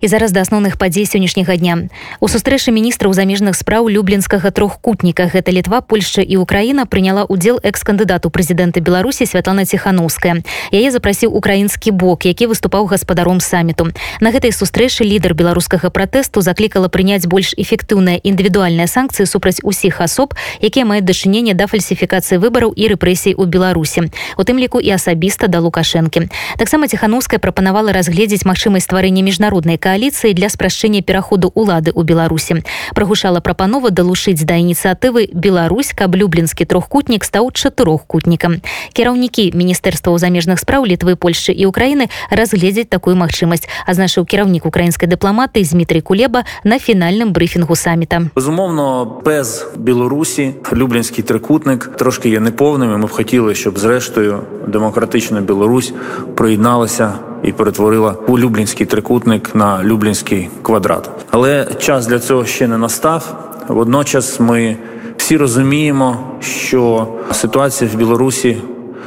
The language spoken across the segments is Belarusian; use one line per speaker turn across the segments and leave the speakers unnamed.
І зараз да асноўных падзей сённяшняга дня. У сустрэчы міністраў замежных спраў люблінскага трохкутніка гэта літва польша і украіна прыняла удзел экс-кандыдату прэзідэнта беларусі святлана ціхановская. Яе запрасіў украінскі бок які выступаў гаспадаром саміту. На гэтай сустрэчы лідар беларускага пратэсту заклікала прыняць больш эфектыўныя індывідуальныя санкцыі супраць усіх асоб якія маюць дачыненне да фальсіфікацыі выбараў і рэпрэсій у беларусі у тым ліку і асабіста да лукашэнкі. Таксама ціхановская прапанавала разгледзець магчымасць стварэння міжнароднай кааліцыі для спрашчэння пераходу улады ў беларусі прагушала прапанова далучыць да ініцыятывы Беларусь каб люблінскі трохкутнік стаў чатырохкутнікам кіраўнікі міністэрства замежных спраў літвы польшчы і украіны разгледзець такую магчымасць азначыў кіраўнік украінскай дыпламаты Дмітрий кулеба на фінальным брыфінгу саміта
безумоўно без беларусі люблінскі трикутник трошки є неповними ми б хотіли щоб зрештою демократична Білорусь приєдналася і перетворила у Люблінський трикутник на Люблінський квадрат. Але час для цього ще не настав. Водночас ми всі розуміємо, що ситуація в Білорусі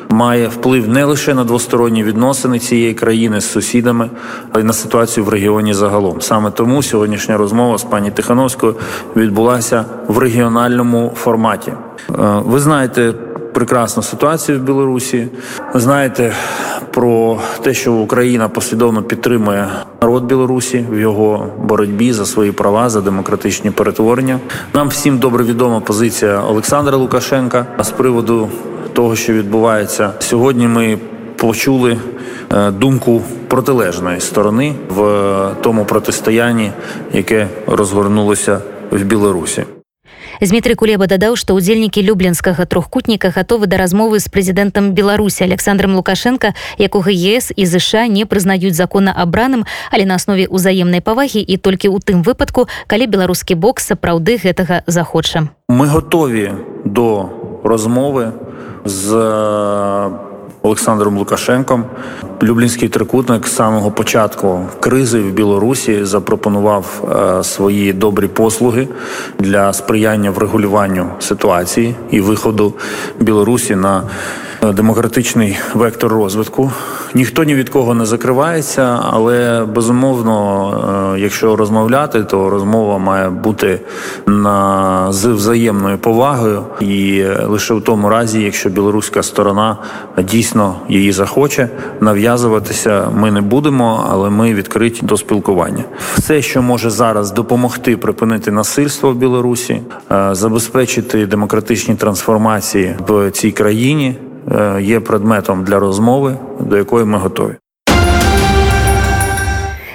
має вплив не лише на двосторонні відносини цієї країни з сусідами, але й на ситуацію в регіоні загалом. Саме тому сьогоднішня розмова з пані Тихановською відбулася в регіональному форматі. Ви знаєте прекрасну ситуацію в Білорусі. Знаєте про те, що Україна послідовно підтримує народ Білорусі в його боротьбі за свої права, за демократичні перетворення. Нам всім добре відома позиція Олександра Лукашенка з приводу того, що відбувається сьогодні. Ми почули думку протилежної сторони в тому протистоянні, яке розгорнулося в Білорусі.
Змітрый кулеба дадаў што ўдзельнікі люблінскага трохкутніка гатовы да размовы з прэзідэнтам беларусі александром лукашенко якога ес і ЗША не прызнаюць закона абраным але на аснове ўзаемнай павагі і толькі ў тым выпадку калі беларускі бок сапраўды гэтага захоча.
Мы готові до розмови з Олександром Лукашенком. Люблінський трикутник з самого початку кризи в Білорусі запропонував е, свої добрі послуги для сприяння врегулюванню ситуації і виходу Білорусі на демократичний вектор розвитку. Ніхто ні від кого не закривається, але безумовно, якщо розмовляти, то розмова має бути на з взаємною повагою, і лише в тому разі, якщо білоруська сторона дійсно її захоче, нав'язуватися ми не будемо, але ми відкриті до спілкування. Все, що може зараз допомогти припинити насильство в Білорусі, забезпечити демократичні трансформації в цій країні є предметом для розмови, до якої ми готові.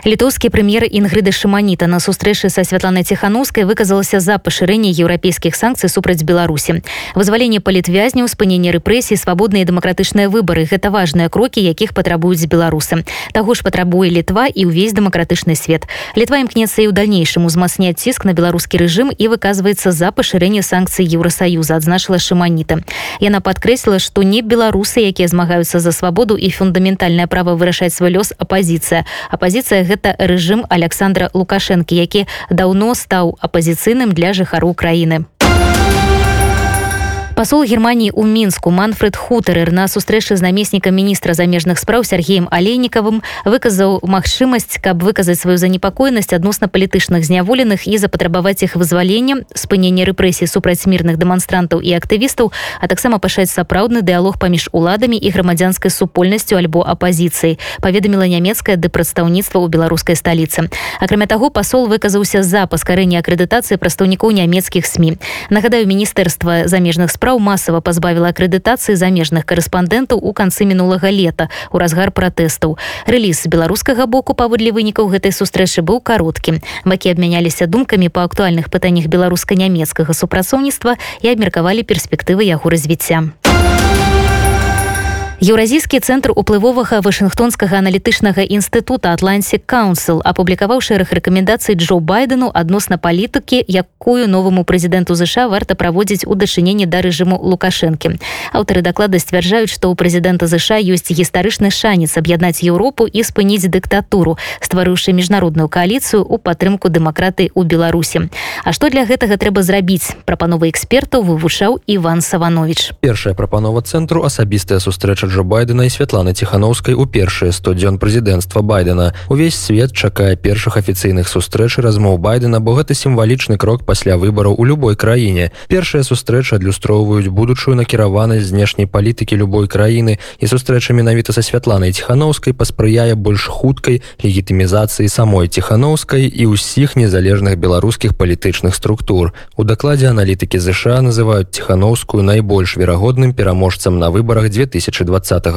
Літоўскі прэм'ер інгрыда шыманіта на сустрэчы са святланай ціханаўскай выказалася за пашырэнне еўрапейскіх санкцый супраць беларусі. Вызваленне палітвязняў спынення рэпрэсій свабодныя дэмакратычныя выбары гэта важныя крокі якіх патрабуюць беларусы. Таго ж патрабуе літва і ўвесь дэмакратычны свет. Літва імкнецца і ў далейшым узмацняць ціск на беларускі рэжым і выказваецца за пашырэнне санкцый еўросаюза адзначыла шыманіта яна падкрэсліла што не беларусы якія змагаюцца за свабоду і фундаментальнае права вырашаць свой лёс апазіцыя. Апазіцыя гэта гэта рэжым александра лукашэнкі які даўно стаў апазіцыйным для жыхару краіны пасол германії у мінску манфред хутарер на сустрэчы з намеснікам міністра замежных спраў сергеем алейнікавым выказаў магчымасць каб выказаць сваю занепакоенасць адносна палітычных зняволеных і запатрабаваць іх вызвалення спынення рэпрэсій супраць мірных дэманстрантаў і актывістаў а таксама пашаць сапраўдны дыалог паміж уладамі і грамадзянскай супольнасцю альбо апазіцыі паведаміла нямецкае ды прадстаўніцтва ў беларускай сталіцы акрамя таго пасол выказаўся за паскарэнне акрэдытацыі прадстаўнікоў нямецкіх сМ нагадаю міністэрства замежных спраў справ масава пазбавіла акрэдытацыі замежных карэспандэнтаў у канцы мінулага лета у разгар пратэстаў. Рэліз беларускага боку паводле вынікаў гэтай сустрэчы быў кароткім бакі абмяняліся думкамі па актуальных пытаннях беларуска-нямецкага супрацоўніцтва і абмеркавалі перспектывы яго развіцця еўразійскі цэнтр уплывовага вашынгтонскага аналітычнага інстытута атлантик каунсел апублікаваў шэраг рэкамендацый джо байдену адносна палітыкі якую новаму прэзідэнту ЗША варта праводзіць у дачыненні да рэжыму лукашэнкі. Аўтары даклада сцвярджаюць што ў прэзідэнта ЗША ёсць гістарычны шанец аб'яднаць еўропу і спыніць дыктатуру стварыўшы міжнародную кааліцыю у падтрымку дэмакраты ў беларусі. А што для гэтага трэба зрабіць? Прапановы экспертаў вывучаў Іван саванович
першая прапанова цэнтру асабістая сустрэча
Джо байдена і святланы ціханаўскай у першыя 100 дзён прэзідэнцтва байдена. Увесь свет чакае першых афіцыйных сустрэч размоў байдена бо гэта сімвалічны крок пасля выбараў у любой краіне. Першая сустрэча адлюстроўваюць будучую накіраванасць знешняй палітыкі любой краіны і сустрэча менавіта са святланай ціханаўскай паспрыяе больш хуткай легітымізацыі самой ціханаўскай і ўсіх незалежных беларускіх палітычных структур. У дакладзе аналітыкі ЗША называюць ціханаўскую найбольш верагодным пераможцам на выбарах 2020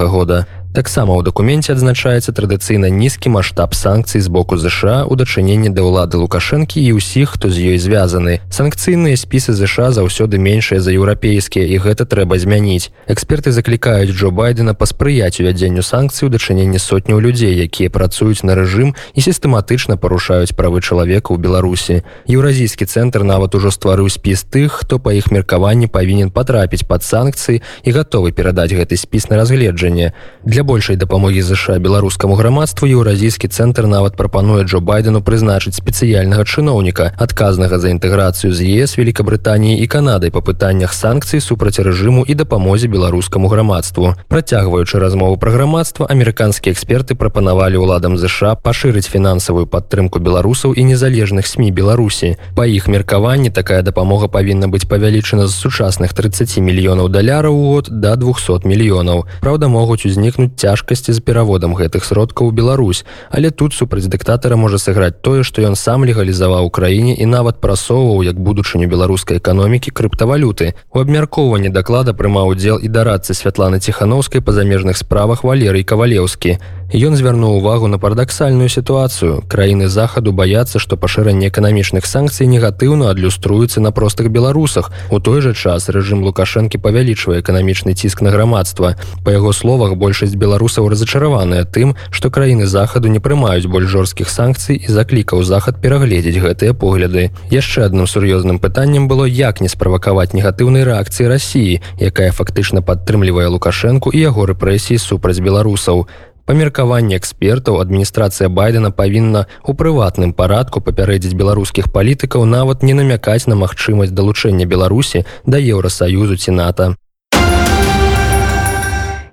года таксама ў дакуменце адзначаецца традыцыйна нізкі маштаб санкцый з боку ЗША у дачыненні да ўлады лукашэнкі і ўсіх хто з ёй звязаны. Санкцыйныя спісы ЗША заўсёды меншыя за еўрапейскія і гэта трэба змяніць. Эксперты заклікаюць Джо байдена паспрыяць увядзенню санкцый у дачыненні сотняў людзей якія працуюць на рэжым і сістэматычна парушаюць правы чалавека ў беларусі. Еўразійскі цэнтр нават ужо стварыў спіс тых хто па іх меркаванні павінен патрапіць пад санкцыі і гатовы перадаць гэты спіс на разгледжанне. Для Для большай дапамогі ЗША беларускаму грамадству еўразійскі цэнтр нават прапануе Джо байдену прызначыць спецыяльнага чыноўніка адказнага за інтэграцыю з ЕС Великабрытаніі і Канадай па пытаннях санкцый супраць рэжыму і дапамозе беларускаму грамадству. Працягваючы размову пра грамадства амерыканскія эксперты прапанавалі ўладам ЗША пашырыць фінансавую падтрымку беларусаў і незалежных сМ беларусі. Па іх меркаванні такая дапамога павінна быць павялічана з сучасных 30 мільёнаў даляраў у год до 200 мільёнаў. Праўда могуць узнікнуць узнікнуць цяжкасці з пераводам гэтых сродкаў у Беларусь, але тут супраць дыктатара можа сыграць тое, што ён сам легалізаваў у краіне і нават прасоўваў як будучыню беларускай эканомікі крыптавалюты. У абмяркоўванні даклада прымаў удзел і дарадцы святланы ціханаўскай па замежных справах валерый кавалеўскі. Ён звярнуў увагу на парадаксальную сітуацыю. Краіны захаду баяцца, што пашырэнне эканамічных санкцый негатыўна адлюструецца на простых беларусах. У той жа час рэжым лукашэнкі павялічвае эканамічны ціск на грамадства. Па яго словах большасць беларусаў разачараваныя тым, што краіны захаду не прымаюць больш жорсткіх санкцый і заклікаў захад перагледзець гэтыя погляды. Яшчэ адным сур'ёзным пытаннем было як не справакаваць негатыўнай рэакцыі рассіі, якая фактычна падтрымлівае лукашэнку і яго рэпрэсіі супраць беларусаў меркаванні экспертаў адміністрацыя байдена павінна у прыватным парадку папярэдзіць беларускіх палітыкаў нават не намякаць на магчымасць далучэння беларусі да еўросаюзу ці нато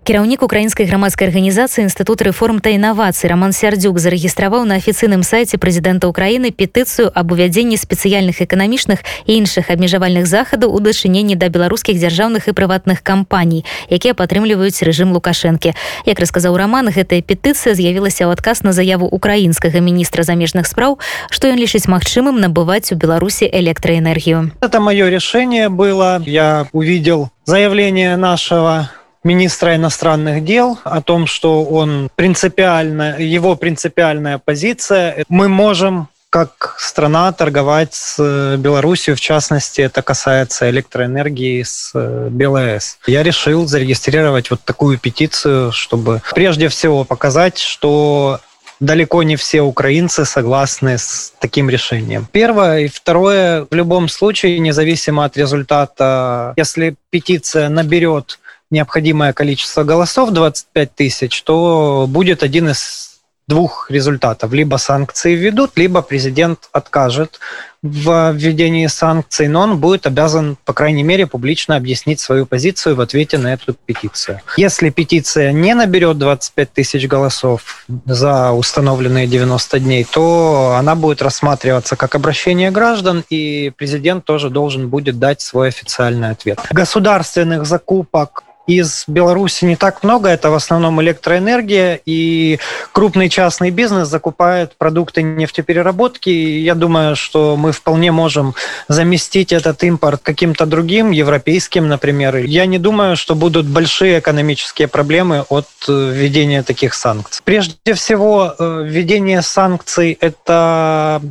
кіраўнік украінскай грамадскай арганізацыі інстытут рэформ та інавацый роман сярдзюк зарэгістраваў на афіцыйным сайце прэзідэнта ўкраіны петыцыю аб увядзенні спецыяльных эканамічных і іншых абмежавальных захадаў у дачыненні да беларускіх дзяржаўных і прыватных кампаній якія падтрымліваюць рэжым лукашэнкі. Як расказаў роман гэтая петыцыя з'явілася ў адказ на заяву украінскага міністра замежных спраў што ён лічыць магчымым набываць у беларусі электраэнергію.
Это маё решение было. Я увидел заявление нашего министра иностранных дел о том, что он принципиально, его принципиальная позиция, мы можем как страна торговать с э, Беларусью, в частности, это касается электроэнергии с э, БЛС. Я решил зарегистрировать вот такую петицию, чтобы прежде всего показать, что далеко не все украинцы согласны с таким решением. Первое. И второе, в любом случае, независимо от результата, если петиция наберет необходимое количество голосов, 25 тысяч, то будет один из двух результатов. Либо санкции введут, либо президент откажет в введении санкций, но он будет обязан, по крайней мере, публично объяснить свою позицию в ответе на эту петицию. Если петиция не наберет 25 тысяч голосов за установленные 90 дней, то она будет рассматриваться как обращение граждан, и президент тоже должен будет дать свой официальный ответ. Государственных закупок из Беларуси не так много, это в основном электроэнергия, и крупный частный бизнес закупает продукты нефтепереработки. И я думаю, что мы вполне можем заместить этот импорт каким-то другим, европейским, например. Я не думаю, что будут большие экономические проблемы от э, введения таких санкций. Прежде всего, э, введение санкций – это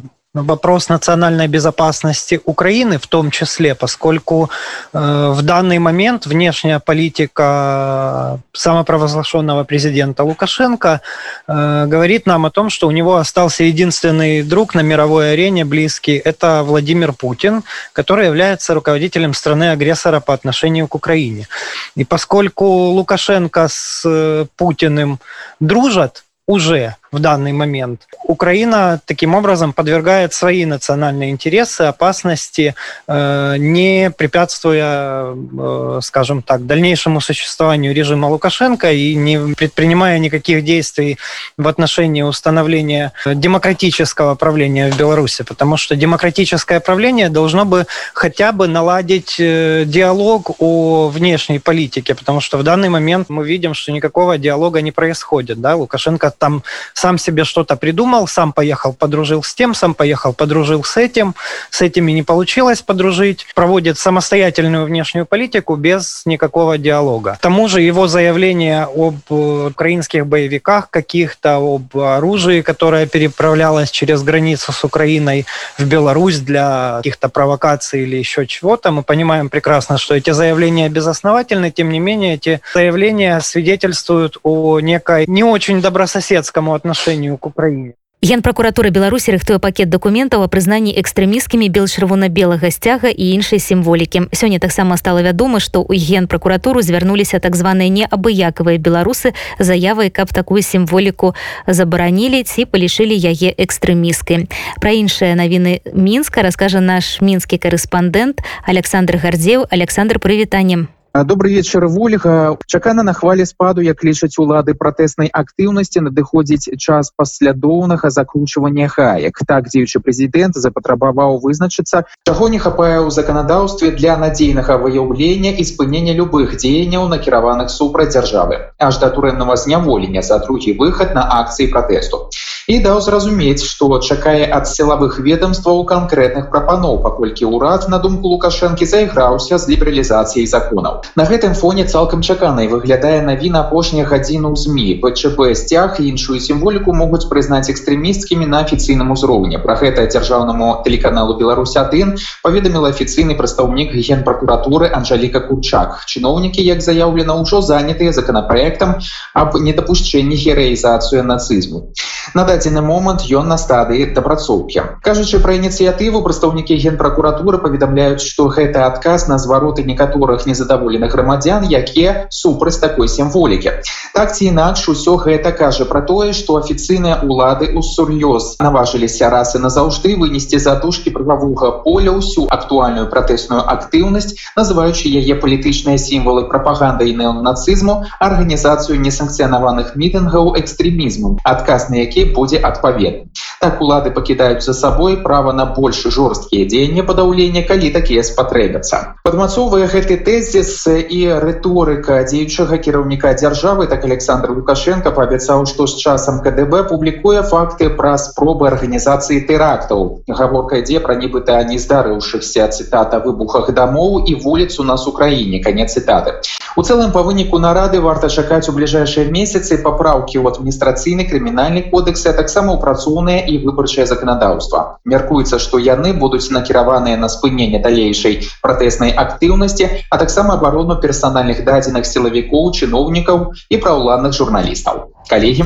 вопрос национальной безопасности Украины в том числе, поскольку э, в данный момент внешняя политика самопровозглашенного президента Лукашенко э, говорит нам о том, что у него остался единственный друг на мировой арене близкий, это Владимир Путин, который является руководителем страны-агрессора по отношению к Украине. И поскольку Лукашенко с э, Путиным дружат, уже в данный момент. Украина таким образом подвергает свои национальные интересы опасности, э, не препятствуя, э, скажем так, дальнейшему существованию режима Лукашенко и не предпринимая никаких действий в отношении установления демократического правления в Беларуси, потому что демократическое правление должно бы хотя бы наладить э, диалог о внешней политике, потому что в данный момент мы видим, что никакого диалога не происходит. Да? Лукашенко там сам себе что-то придумал, сам поехал, подружил с тем, сам поехал, подружил с этим, с этими не получилось подружить, проводит самостоятельную внешнюю политику без никакого диалога. К тому же его заявление об э, украинских боевиках каких-то, об оружии, которое переправлялось через границу с Украиной в Беларусь для каких-то провокаций или еще чего-то, мы понимаем прекрасно, что эти заявления безосновательны, тем не менее эти заявления свидетельствуют о некой не очень добрососедскому отношению к Украине.
Генпракуратура Беларусі рыхтуе пакет дакументаў о прызнанні экстрэміскімі бел-чырвона-белага сцяга і іншай сімволікі. Сёння таксама стала вядома, што ў генпракуратуру звярнуліся так званыя неабыякавыя беларусы заявай, каб такую сімволіку забаранілі ці палішылі яе экстрэміскай. Пра іншыя навіны мінска раскажа наш мінскі карэспандэнт Александр Гардзеў, Александр прывітаннем.
Добрый вечер вольга. Чакана на хвале спаду як лічаць улады пратэснай актыўнасці надыходзіць час паслядоўнага закручвання хаек. Так дзеючы прэзідэнт запатрабаваў вызначыцца чаго не хапае ў заканадаўстве для надзейнага выяўлення і спынення любых дзеянняў накіраваных супраць дзяржавы. Аж да турэннага зняволення за другі выхад на акцыі пратэсту. І даў зразумець што чакае ад сілавых ведомстваў канкрэтных прапаноў паколькі ўрад на думку лукашэнкі зайграўся з лібералізацыяй законаў На гэтым фоне цалкам чаканай выглядае навіна апошніх гадзіну ў змі. ПЧБ сцяг і іншую сімволіку могуць прызнаць экстрэмісткімі на афіцыйным узроўні. Пра гэта дзяржаўнаму тэлеканалу Беларусь один паведаміла афіцыйны прадстаўнік генпракуратуры Анжаліка курчак. Чыноўнікі як заяўлена ўжо занятыя законапраектам аб недапушчэнні гераізацыю нацызму на дадзены момант ён на стадыі дапрацоўкі. Кажучы пра ініцыятыву прадстаўнікі генпракуратуры паведамляюць што гэты адказ на звароты некаторых незадаволеных задаволеных грамадзян якія супраць такой сімволікі. Так ці інакш усё гэта кажа про тое что афіцыйныя улады усур'ёз наважыліся раз і назаўжды вынесці затушки прававога поля ўсю актуальную пратэсную актыўнасць называючы яе палітычныя сімвалы прапаганда і неонацызму арганізацыю несанкцыянаваных мітынгаў экстрэмізму. Адказ на які будзе адпаведны так улады пакідаюць за сабой права на больш жорсткія дзеянні падаўлення калі такія спатрэбяцца падмацоўвае гэты тэзіс і рыторыка дзеючага кіраўніка дзяржавы так александр лукашенко паабяцаў што з часам кДб публікуе факты пра спробы арганізацыі тэрактаў гаворка ідзе пра нібыта не здарыўшыхся цытата выбухах дамоў і вуліц у нас украіне канец цытаты. У цэлым па выніку нарады варта чакаць у бліжэйшыя месяцы папраўкі ў адміністрацыйны крымінальны кодексы таксама ўпрацоўныя і выбарчае заканадаўства. Мяркуецца што яны будуць накіраваныя на спыненне далейшай пратэснай актыўнасці а таксама абарону персанальных дадзеных сілавікоў чыноўнікаў і праўладных журналістаў. Калегі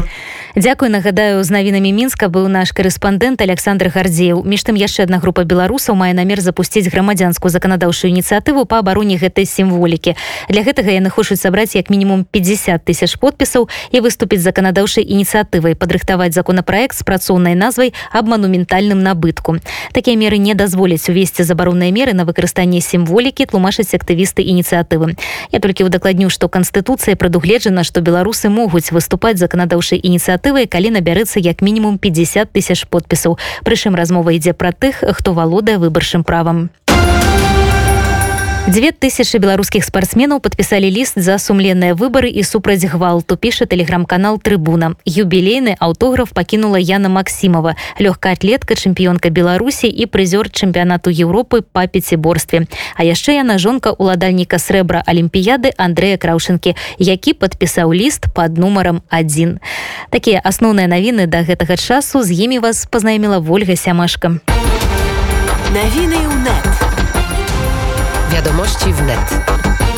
Дякую нагадаю з навінамі мінска быў наш корэспандэнт Александр гардзеў між тым яшчэ одна група беларусаў мае намер запусціць грамадзянскую заканадаўшую ініцыятыву по абароне гэтай сімволікі. Для гэтага яны хочуць сабраць як мінімум 50 тысяч подпісаў і выступіць заканадаўшай ініцыятывай падрыхтаваць законапраект з працоўнай назвай аб манументальным набытку. Такія меры не дазволяць увесці забаронныя меры на выкарыстанне сімволікі тлумачаць актывісты ініцыятывы. Я толькі удакладню што канстытуцыя прадугледжана што беларусы могуць выступаць заканадаўшай ініцыятывы ініцыятывай калі набярэцца як мінімум 50 тысяч подпісаў. Прычым размова ідзе пра тых хто валодае выбаршым правам Две тысячи беларускіх спартсменаў подпісалі ліст за сумленныя выбары і супраць гвалту піша тэлеграм-канал трыбуна юбілейны аўтограф пакінула Яна Масімова лёгкаатлетка чэмпіёнка беларусі і прызёр чэмпіянату Еўропы па пяціборстве а яшчэ яна жонка уладальніка срэбра алімпіяды Андрэя краўшынкі які падпісаў ліст под нумаром один такія асноўныя навіны да гэтага часу з імі вас пазнаёміла ольга сямашка.
Навіны ў нет Wiadomości w net.